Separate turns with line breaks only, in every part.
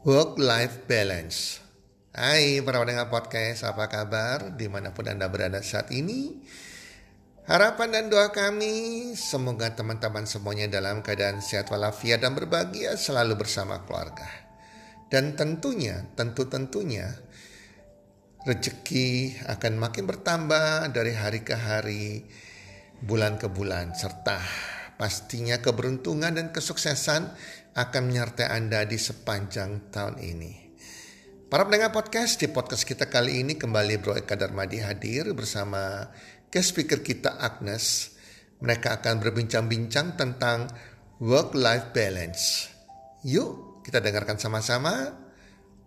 Work-life balance. Hai para pendengar podcast, apa kabar? Di mana pun Anda berada saat ini. Harapan dan doa kami, semoga teman-teman semuanya dalam keadaan sehat walafiat dan berbahagia selalu bersama keluarga. Dan tentunya, tentu-tentunya, rezeki akan makin bertambah dari hari ke hari, bulan ke bulan, serta pastinya keberuntungan dan kesuksesan akan menyertai Anda di sepanjang tahun ini. Para pendengar podcast, di podcast kita kali ini kembali Bro Eka Darmadi hadir bersama guest speaker kita Agnes. Mereka akan berbincang-bincang tentang work-life balance. Yuk kita dengarkan sama-sama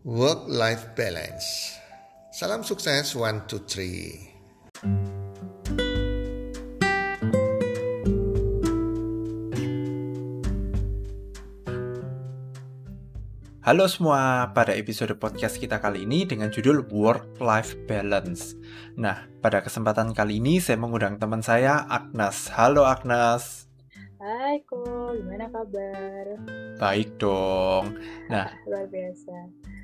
work-life balance. Salam sukses, one, two, three.
Halo semua, pada episode podcast kita kali ini dengan judul Work-Life Balance. Nah, pada kesempatan kali ini saya mengundang teman saya, Agnes. Halo Agnes.
Hai Ko, gimana kabar?
Baik dong. Nah,
luar biasa.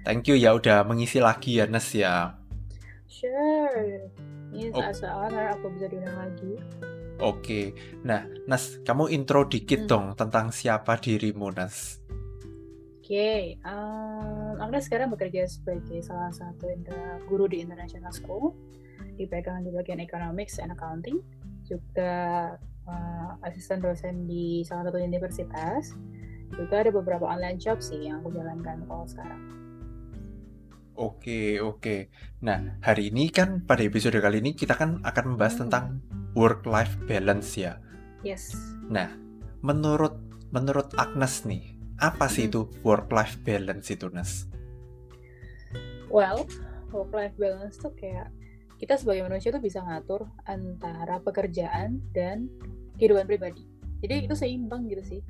Thank you ya udah mengisi lagi ya Nes ya.
Sure. Ini saat-saat aku bisa diundang lagi.
Oke. Nah, Nas, kamu intro dikit hmm. dong tentang siapa dirimu, Nas
okay. um, Agnes sekarang bekerja sebagai salah satu guru di International School, dipegang di bagian Economics and Accounting, juga uh, asisten dosen di salah satu universitas, juga ada beberapa online job sih yang aku jalankan kalau sekarang.
Oke, oke. Nah, hari ini kan pada episode kali ini kita kan akan membahas hmm. tentang work-life balance ya.
Yes.
Nah, menurut menurut Agnes nih, apa sih itu work-life balance itu, Nas?
Well, work-life balance tuh kayak kita sebagai manusia tuh bisa ngatur antara pekerjaan dan kehidupan pribadi jadi itu seimbang gitu sih.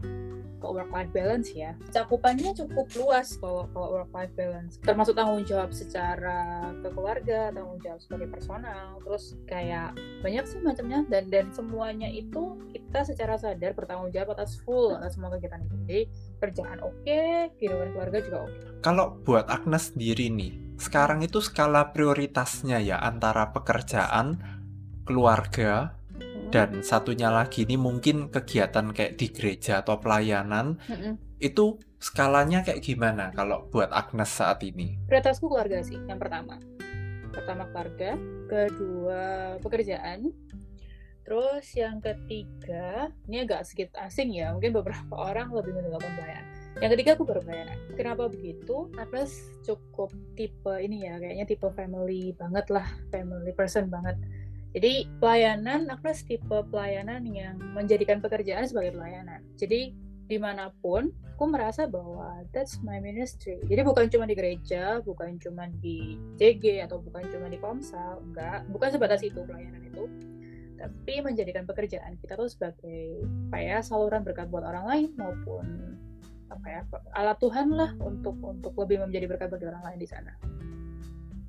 Kalau work life balance ya? Cakupannya cukup luas kalau kalau work life balance. Termasuk tanggung jawab secara ke keluarga tanggung jawab sebagai personal terus kayak banyak sih macamnya. Dan dan semuanya itu kita secara sadar bertanggung jawab atas full atas semua kegiatan itu. Jadi kerjaan oke okay, kehidupan keluarga juga oke. Okay.
kalau buat Agnes sendiri nih sekarang itu skala prioritasnya ya antara pekerjaan keluarga dan satunya lagi ini mungkin kegiatan kayak di gereja atau pelayanan mm-hmm. itu skalanya kayak gimana kalau buat Agnes saat ini?
Prioritasku keluarga sih yang pertama. Pertama keluarga, kedua pekerjaan, terus yang ketiga ini agak sedikit asing ya, mungkin beberapa orang lebih mendengarkan pelayanan. Yang ketiga aku baru pelayanan. Kenapa begitu? Agnes cukup tipe ini ya, kayaknya tipe family banget lah, family person banget jadi pelayanan, Agnes tipe pelayanan yang menjadikan pekerjaan sebagai pelayanan. Jadi di mana pun, aku merasa bahwa that's my ministry. Jadi bukan cuma di gereja, bukan cuma di JG atau bukan cuma di Komsel, enggak, bukan sebatas itu pelayanan itu. Tapi menjadikan pekerjaan kita tuh sebagai apa ya saluran berkat buat orang lain maupun apa ya alat Tuhan lah untuk untuk lebih menjadi berkat bagi orang lain di sana.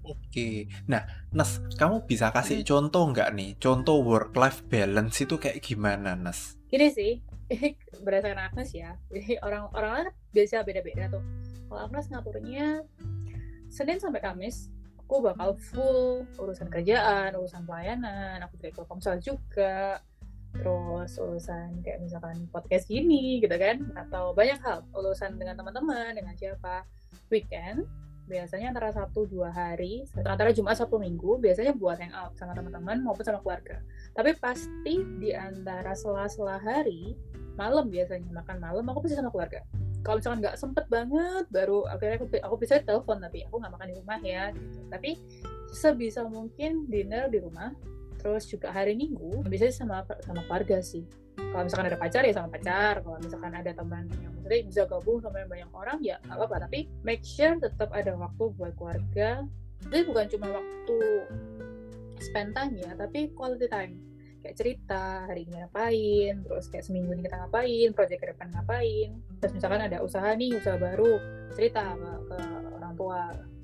Oke. Nah, Nas, kamu bisa kasih hmm. contoh nggak nih? Contoh work-life balance itu kayak gimana, Nas?
Gini sih, berdasarkan Agnes ya. Jadi orang-orang kan biasa beda-beda tuh. Kalau Agnes ngaturnya Senin sampai Kamis, aku bakal full urusan kerjaan, urusan pelayanan, aku direktur komsel juga, terus urusan kayak misalkan podcast gini gitu kan, atau banyak hal, urusan dengan teman-teman, dengan siapa. Weekend, biasanya antara satu dua hari antara Jumat satu Minggu biasanya buat yang out sama teman-teman maupun sama keluarga. Tapi pasti di antara sela-sela hari malam biasanya makan malam aku pasti sama keluarga. Kalau misalkan nggak sempet banget baru akhirnya aku, aku bisa telepon tapi aku nggak makan di rumah ya gitu. tapi sebisa mungkin dinner di rumah terus juga hari Minggu biasanya sama sama keluarga sih kalau misalkan ada pacar ya sama pacar. Kalau misalkan ada teman yang maksudnya bisa gabung sama yang banyak orang ya nggak apa-apa. Tapi make sure tetap ada waktu buat keluarga. Jadi bukan cuma waktu spend time ya tapi quality time. Kayak cerita hari ini ngapain terus kayak seminggu ini kita ngapain project ke depan ngapain. Terus misalkan ada usaha nih usaha baru cerita ke, ke orang tua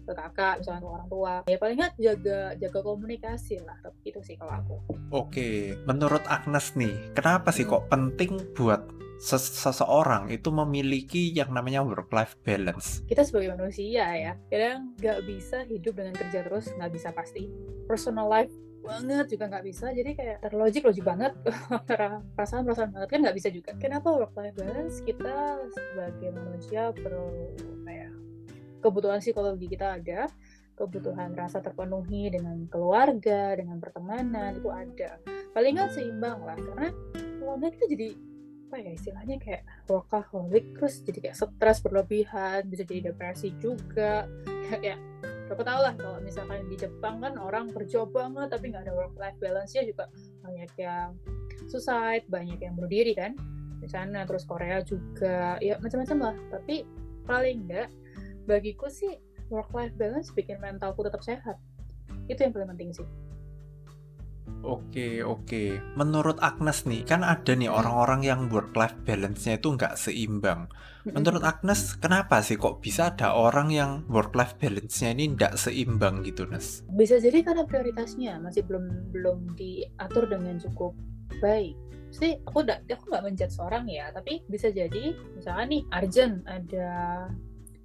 ke kakak misalnya ke orang tua. Ya paling nggak jaga jaga komunikasi lah itu sih kalau aku.
Oke menurut Agnes nih kenapa sih kok penting buat ses- seseorang itu memiliki yang namanya work life balance.
kita sebagai manusia ya kadang nggak bisa hidup dengan kerja terus nggak bisa pasti. Personal life banget juga nggak bisa jadi kayak terlogik logik banget. Perasaan perasaan banget kan nggak bisa juga. Kenapa work life balance? Kita sebagai manusia perlu kebutuhan psikologi kita ada. Kebutuhan rasa terpenuhi dengan keluarga dengan pertemanan itu ada. Paling nggak seimbang lah karena kalau kita jadi apa ya istilahnya kayak workaholic terus jadi kayak stres berlebihan bisa jadi depresi juga. Kayak, kayak Aku tau lah kalau misalkan di Jepang kan orang kerja banget tapi nggak ada work life balance nya juga banyak yang suicide banyak yang bunuh diri kan di sana terus Korea juga. Ya macam-macam lah. Tapi paling enggak bagiku sih work life balance bikin mentalku tetap sehat itu yang paling penting sih
Oke, oke. Menurut Agnes nih, kan ada nih
Hmm.
orang-orang yang work life balance-nya itu nggak seimbang. Menurut Agnes, kenapa sih kok bisa ada orang yang work life balance-nya ini nggak seimbang gitu, Nes?
bisa jadi karena prioritasnya masih belum belum diatur dengan cukup baik sih aku udah aku nggak menjudge seorang ya tapi bisa jadi misalnya nih Arjen ada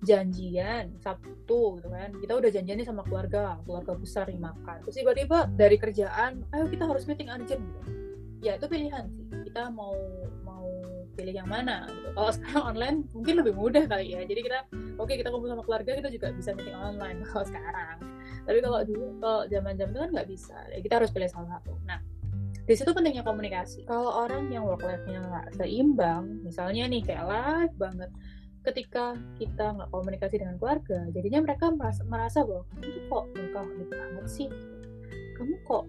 janjian Sabtu gitu kan. Kita udah janjian nih sama keluarga keluarga besar nih makan. Terus tiba-tiba dari kerjaan ayo kita harus meeting Arjen gitu. Ya itu pilihan sih. Kita mau mau pilih yang mana gitu. Kalau sekarang online mungkin lebih mudah kali ya. Jadi kita oke kita kumpul sama keluarga kita juga bisa meeting online kalau sekarang. Tapi kalau dulu kalau zaman zaman itu kan nggak bisa. Ya kita harus pilih salah satu. Nah di situ pentingnya komunikasi. Kalau orang yang work life nya nggak seimbang misalnya nih kayak live banget ketika kita nggak komunikasi dengan keluarga jadinya mereka merasa, merasa bahwa kamu tuh kok workaholic banget sih? Kamu kok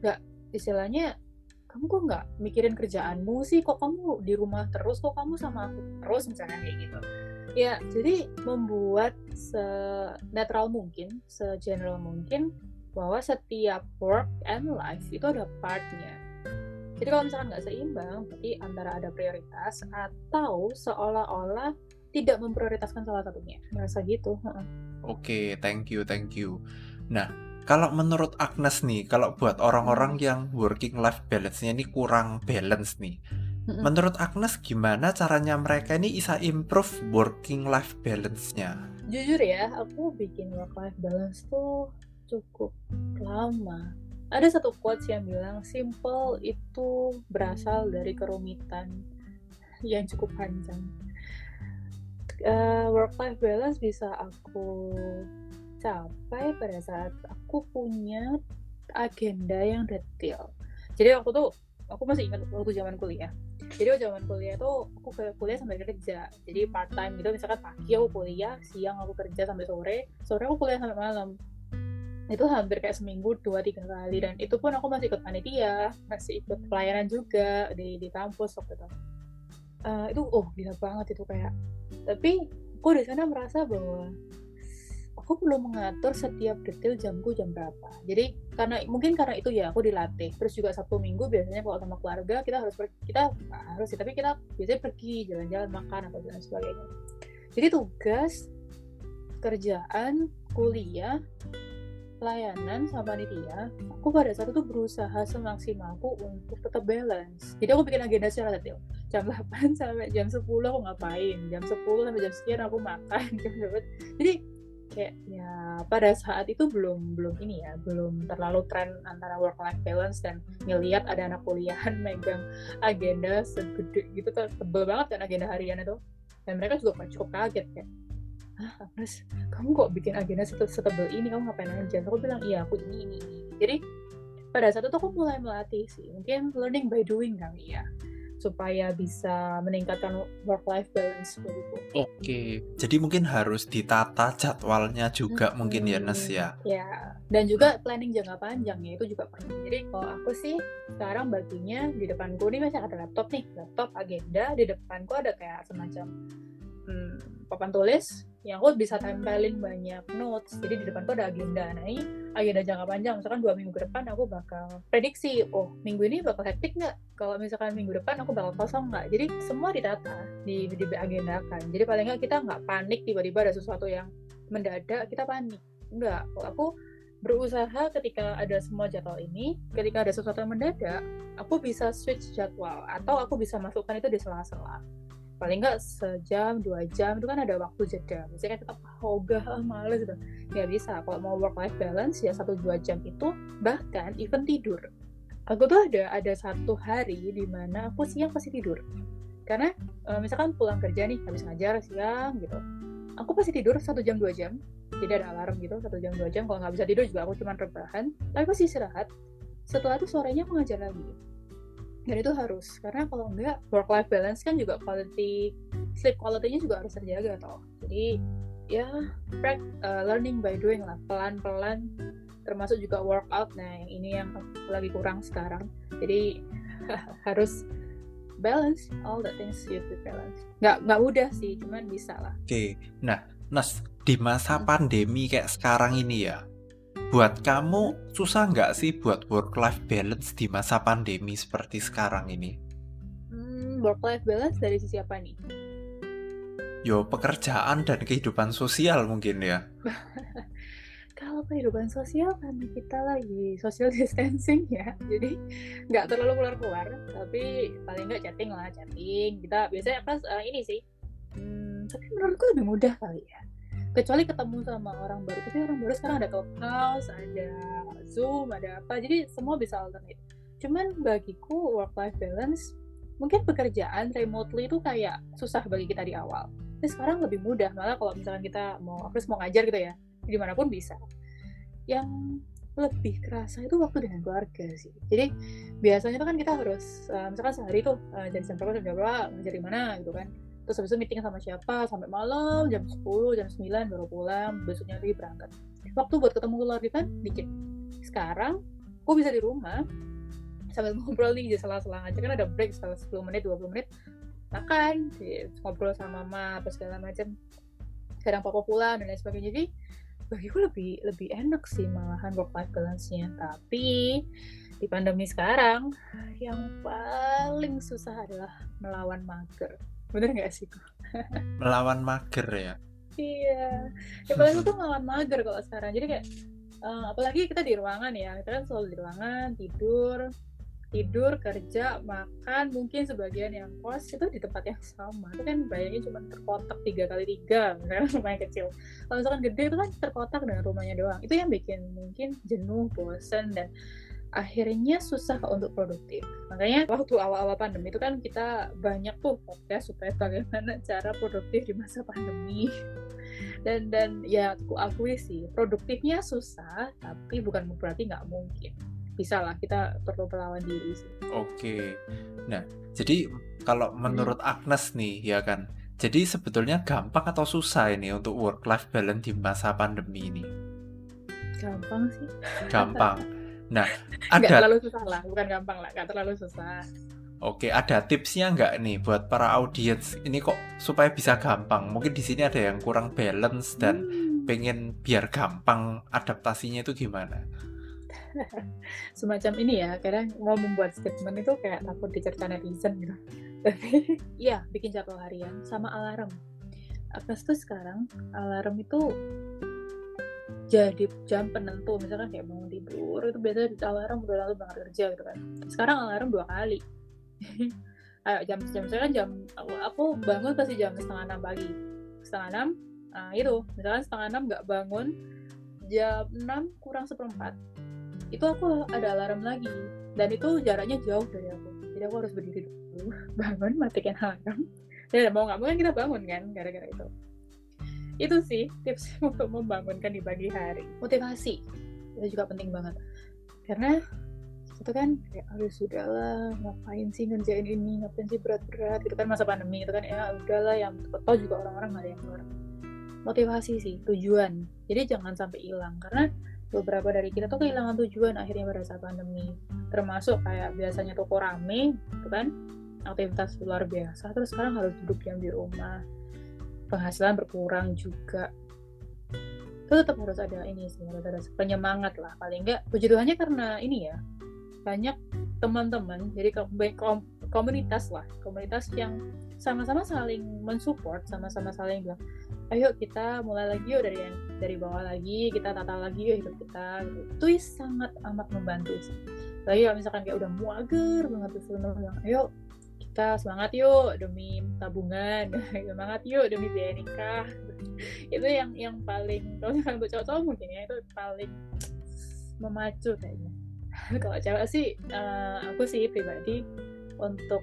nggak istilahnya kamu kok nggak mikirin kerjaanmu sih? Kok kamu di rumah terus? Kok kamu sama aku terus? misalnya kayak gitu. Ya jadi membuat se netral mungkin se general mungkin bahwa setiap work and life itu ada partnya jadi kalau misalkan nggak seimbang berarti antara ada prioritas atau seolah-olah tidak memprioritaskan salah satunya merasa gitu heeh.
Oke, thank you, thank you. Nah, kalau menurut Agnes nih, kalau buat orang-orang yang working life balance-nya ini kurang balance nih,
Mm-mm.
menurut Agnes gimana caranya mereka ini bisa improve working life balance-nya?
jujur ya aku bikin work life balance tuh cukup lama ada satu quotes yang bilang simple itu berasal dari kerumitan yang cukup panjang. Work life balance bisa aku capai pada saat aku punya agenda yang detail. Jadi waktu tuh aku masih ingat waktu zaman kuliah. Jadi waktu zaman kuliah tuh aku kuliah sambil kerja. Jadi part time gitu misalkan pagi aku kuliah siang aku kerja sampai sore sore aku kuliah sampai malam itu hampir kayak seminggu dua tiga kali. Dan itu pun aku masih ikut panitia masih ikut pelayanan juga di di kampus waktu itu. Eh, itu oh gila banget itu kayak. Tapi aku di sana merasa bahwa aku perlu mengatur setiap detail jamku jam berapa. Jadi karena mungkin karena itu ya aku dilatih. Terus juga sabtu minggu biasanya kalau sama keluarga kita harus pergi kita nggak harus sih tapi kita biasanya pergi jalan-jalan makan atau dan sebagainya. Jadi tugas kerjaan kuliah pelayanan sama panitia aku pada saat itu berusaha semaksimalku untuk tetap balance. Jadi aku bikin agenda secara detail. Jam 8 sampai jam 10 aku ngapain? Jam 10 sampai jam sekian aku makan berapa jadi kayak ya pada saat itu belum belum ini ya belum terlalu tren antara work life balance dan ngelihat ada anak kuliahan megang agenda segede gitu tebel banget kan agenda harian itu. Dan mereka juga cukup kaget kayak ah Agnes kamu kok bikin agenda sete- setebel ini? Kamu ngapain aja? Aku bilang iya aku ini ini ini. Jadi pada saat itu aku mulai melatih sih. Mungkin learning by doing kali ya supaya bisa meningkatkan work life balance.
Oke, jadi mungkin harus ditata jadwalnya juga mungkin ya Nes ya.
Ya, dan juga planning jangka panjang ya itu juga perlu. Jadi kalau aku sih sekarang baginya di depanku nih masih ada laptop nih, laptop agenda di depanku ada kayak semacam hmm, papan tulis yang aku bisa tempelin banyak notes. Jadi di depanku ada agenda. Nah ini agenda jangka panjang. Misalkan dua minggu depan aku bakal prediksi, oh minggu ini bakal hektik nggak? Kalau misalkan minggu depan aku bakal kosong nggak? Jadi semua ditata, di, di agendakan. Jadi paling nggak kita nggak panik tiba-tiba ada sesuatu yang mendadak kita panik. Kalau aku berusaha ketika ada semua jadwal ini, ketika ada sesuatu yang mendadak, aku bisa switch jadwal atau aku bisa masukkan itu di sela-sela. Paling nggak sejam, dua jam itu kan ada waktu jeda. Misalnya kita oh gak, ah, males gitu. Nggak bisa. Kalau mau work-life balance ya satu dua jam itu bahkan even tidur. Aku tuh ada ada satu hari di mana aku siang pasti tidur. Karena eh, misalkan pulang kerja nih habis ngajar siang gitu, aku pasti tidur satu jam dua jam jadi ada alarm gitu satu jam dua jam kalau nggak bisa tidur juga aku cuma rebahan tapi pasti istirahat setelah itu sorenya aku ngajar lagi dan itu harus karena kalau enggak work life balance kan juga quality sleep quality-nya juga harus terjaga toh. Jadi ya uh, learning by doing lah pelan-pelan termasuk juga workout. Nah yang ini yang lagi kurang sekarang. Jadi harus balance all the things you have to balance. Nggak nggak mudah sih cuman bisa lah.
Oke. Okay. nah Nas di masa pandemi kayak sekarang ini ya, buat kamu susah nggak sih buat work-life balance di masa pandemi seperti sekarang ini?
Hmm, work-life balance dari sisi apa nih?
Yo, pekerjaan dan kehidupan sosial mungkin ya.
Kalau kehidupan sosial kan kita lagi social distancing ya, jadi nggak terlalu keluar-keluar, tapi paling nggak chatting lah, chatting. Kita biasanya pas uh, ini sih, hmm, tapi menurutku lebih mudah kali ya kecuali ketemu sama orang baru tapi orang baru sekarang ada clubhouse ada zoom ada apa jadi semua bisa alternate. Cuman bagiku work life balance mungkin pekerjaan remotely itu kayak susah bagi kita di awal. Tapi sekarang lebih mudah malah kalau misalkan kita mau aku mau ngajar gitu ya di mana pun bisa. Yang lebih kerasa itu waktu dengan keluarga sih. Jadi biasanya tuh kan kita harus uh, misalkan sehari tuh uh, dari jam berapa jam berapa ngajar mana gitu kan terus habis itu meeting sama siapa? Sampai malam jam 10 jam 9 baru pulang. Besoknya lagi berangkat. Waktu buat ketemu keluarga kan dikit. Sekarang gue bisa di rumah sambil ngobrol nih jadi selang-selang aja. Kan ada break setelah 10 menit 20 menit. Makan ngobrol sama mama apa segala macam. Kadang papa pulang dan lain sebagainya. Jadi bagiku lebih lebih enak sih malahan work life balance-nya. Tapi di pandemi sekarang yang paling susah adalah melawan mager bener gak sih?
Melawan mager ya?
Iya. Ya paling tuh melawan mager kalau sekarang. Jadi kayak uh, apalagi kita di ruangan ya. Kita kan selalu di ruangan tidur tidur kerja makan mungkin sebagian yang kos itu di tempat yang sama. Itu kan bayangin cuma terkotak tiga kali tiga karena rumahnya kecil. Kalau misalkan gede itu kan terkotak dengan rumahnya doang. Itu yang bikin mungkin jenuh bosan dan akhirnya susah untuk produktif. Makanya waktu awal-awal pandemi itu kan kita banyak tuh podcast supaya bagaimana cara produktif di masa pandemi. Dan dan ya aku akui sih produktifnya susah, tapi bukan berarti nggak mungkin. Bisa lah kita perlu melawan diri sih.
Oke. Nah, jadi kalau menurut hmm. Agnes nih ya kan, jadi sebetulnya gampang atau susah ini untuk work life balance di masa pandemi ini?
Gampang sih.
Gampang. Nah,
ada nggak terlalu susah lah, bukan gampang lah, nggak terlalu susah.
Oke, ada tipsnya nggak nih buat para audiens ini kok supaya bisa gampang? Mungkin di sini ada yang kurang balance dan hmm. pengen biar gampang adaptasinya itu gimana?
Semacam ini ya, kadang mau membuat statement itu kayak takut dicerca netizen gitu. Tapi iya, bikin jadwal harian sama alarm. Apa tuh sekarang alarm itu jadi jam penentu misalkan kayak bangun tidur itu biasanya alarm udah lalu banget kerja gitu kan. Sekarang alarm dua kali. Ayo jam jam saya kan jam aku, aku bangun pasti jam setengah enam pagi. Setengah enam nah itu misalkan setengah enam nggak bangun jam enam kurang seperempat. Itu aku ada alarm lagi. Dan itu jaraknya jauh dari aku. Jadi aku harus berdiri dulu bangun matikan alarm. Dan mau nggak mau kan kita bangun kan gara-gara itu itu sih tips untuk membangunkan di pagi hari. Motivasi. Itu juga penting banget. Karena itu kan kayak aduh sudahlah ngapain sih ngerjain ini ngapain sih berat-berat? Itu kan masa pandemi itu kan ya udahlah yang toh juga orang-orang gak ada yang keluar motivasi sih tujuan. Jadi jangan sampai hilang. Karena beberapa dari kita tuh kehilangan tujuan akhirnya pada saat pandemi. Termasuk kayak biasanya toko rame itu kan aktivitas luar biasa terus sekarang harus duduk diam di rumah penghasilan berkurang juga. Itu tetap harus ada ini sih harus ada penyemangat lah. Paling enggak puji Tuhannya karena ini ya banyak teman-teman jadi komunitas lah komunitas yang sama-sama saling mensupport sama-sama saling bilang ayo kita mulai lagi yuk dari yang dari bawah lagi kita tata lagi yuk hidup kita. Itu sangat amat membantu sih. Lagi kalau misalkan kayak udah muager banget tuh bilang ayo kita semangat yuk demi tabungan semangat yuk demi biaya nikah. Itu yang yang paling kalau misalkan untuk cowok-cowok mungkin ya itu paling memacu kayaknya. Kalau cewek sih uh, aku sih pribadi untuk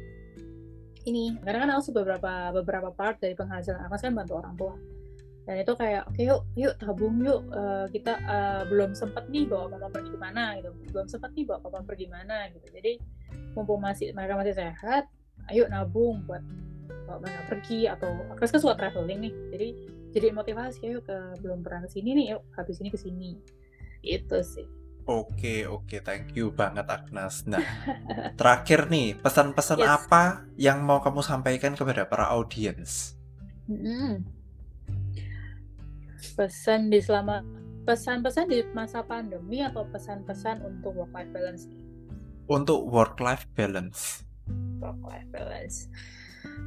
ini karena kan aku beberapa beberapa part dari penghasilan aku kan bantu orang tua. Dan itu kayak oke okay, yuk yuk tabung yuk uh, kita uh, belum sempat nih bawa mama pergi ke mana gitu. Belum sempat nih bawa papa pergi mana gitu. Jadi mumpung masih mereka masih sehat ayo nabung buat mereka pergi atau aku kan suka traveling nih jadi jadi motivasi ayo ke belum pernah ke sini nih yuk habis ini ke sini itu sih
Oke, oke, thank you banget Agnes. Nah, terakhir nih, pesan-pesan
Yes.
apa yang mau kamu sampaikan kepada para audiens?
Mm-mm. pesan di selama pesan-pesan di masa pandemi atau pesan-pesan untuk work life balance
Untuk work-life balance.
Work life balance.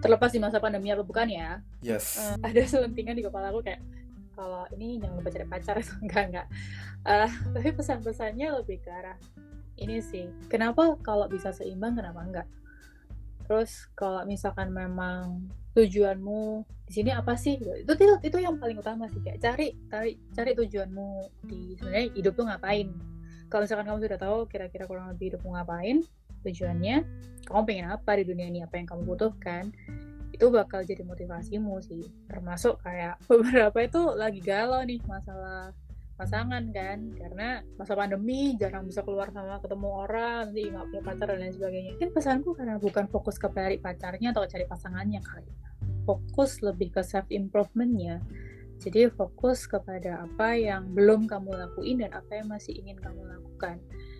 Terlepas di masa pandemi atau bukan ya.
Yes.
eh, ada selentingan di kepala aku kayak kalau ini jangan lupa cari pacar enggak enggak. Eh, tapi pesan-pesannya lebih ke arah ini sih. Kenapa kalau bisa seimbang kenapa enggak? Terus kalau misalkan memang tujuanmu di sini apa sih? Itu itu itu yang paling utama sih kayak cari cari cari tujuanmu di sebenarnya hidup tuh ngapain. Kalau misalkan kamu sudah tahu kira-kira kurang lebih hidupmu ngapain tujuannya kamu pengen apa di dunia ini? Apa yang kamu butuhkan? Itu bakal jadi motivasimu sih. Termasuk kayak beberapa itu lagi galau nih masalah pasangan kan. Karena masa pandemi jarang bisa keluar sama ketemu orang nanti nggak punya pacar dan lain sebagainya. Kan pesanku karena bukan fokus ke cari pacarnya atau cari pasangannya kali fokus lebih ke self improvementnya jadi fokus kepada apa yang belum kamu lakuin dan apa yang masih ingin kamu lakukan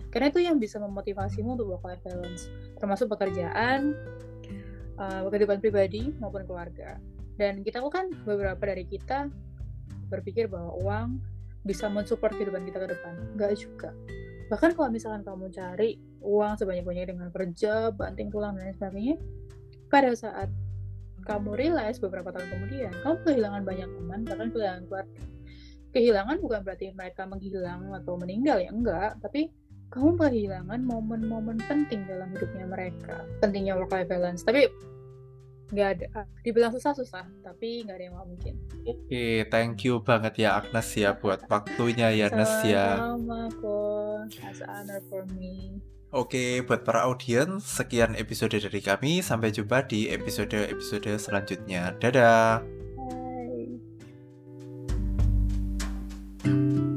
karena itu yang bisa memotivasimu untuk work life balance termasuk pekerjaan uh, kehidupan pribadi maupun keluarga. Dan kita kan beberapa dari kita berpikir bahwa uang bisa mensupport kehidupan kita ke depan. Nggak juga. Bahkan kalau misalkan kamu cari uang sebanyak-banyaknya dengan kerja banting tulang dan lain sebagainya pada saat kamu realize beberapa tahun kemudian kamu kehilangan banyak teman bahkan kehilangan keluarga. Kehilangan bukan berarti mereka menghilang atau meninggal ya enggak. Tapi kamu kehilangan momen-momen penting dalam hidupnya mereka pentingnya work life balance tapi nggak ada dibilang susah susah tapi nggak ada yang mau mungkin
Oke, thank you banget ya Agnes ya buat waktunya ya Agnes ya.
sama kok as honor for me
Oke, buat para audiens, sekian episode dari kami. Sampai jumpa di episode-episode selanjutnya. Dadah.
Bye.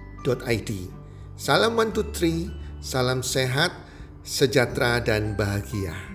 healthcommunity.id. Salam one two three, salam sehat, sejahtera dan bahagia.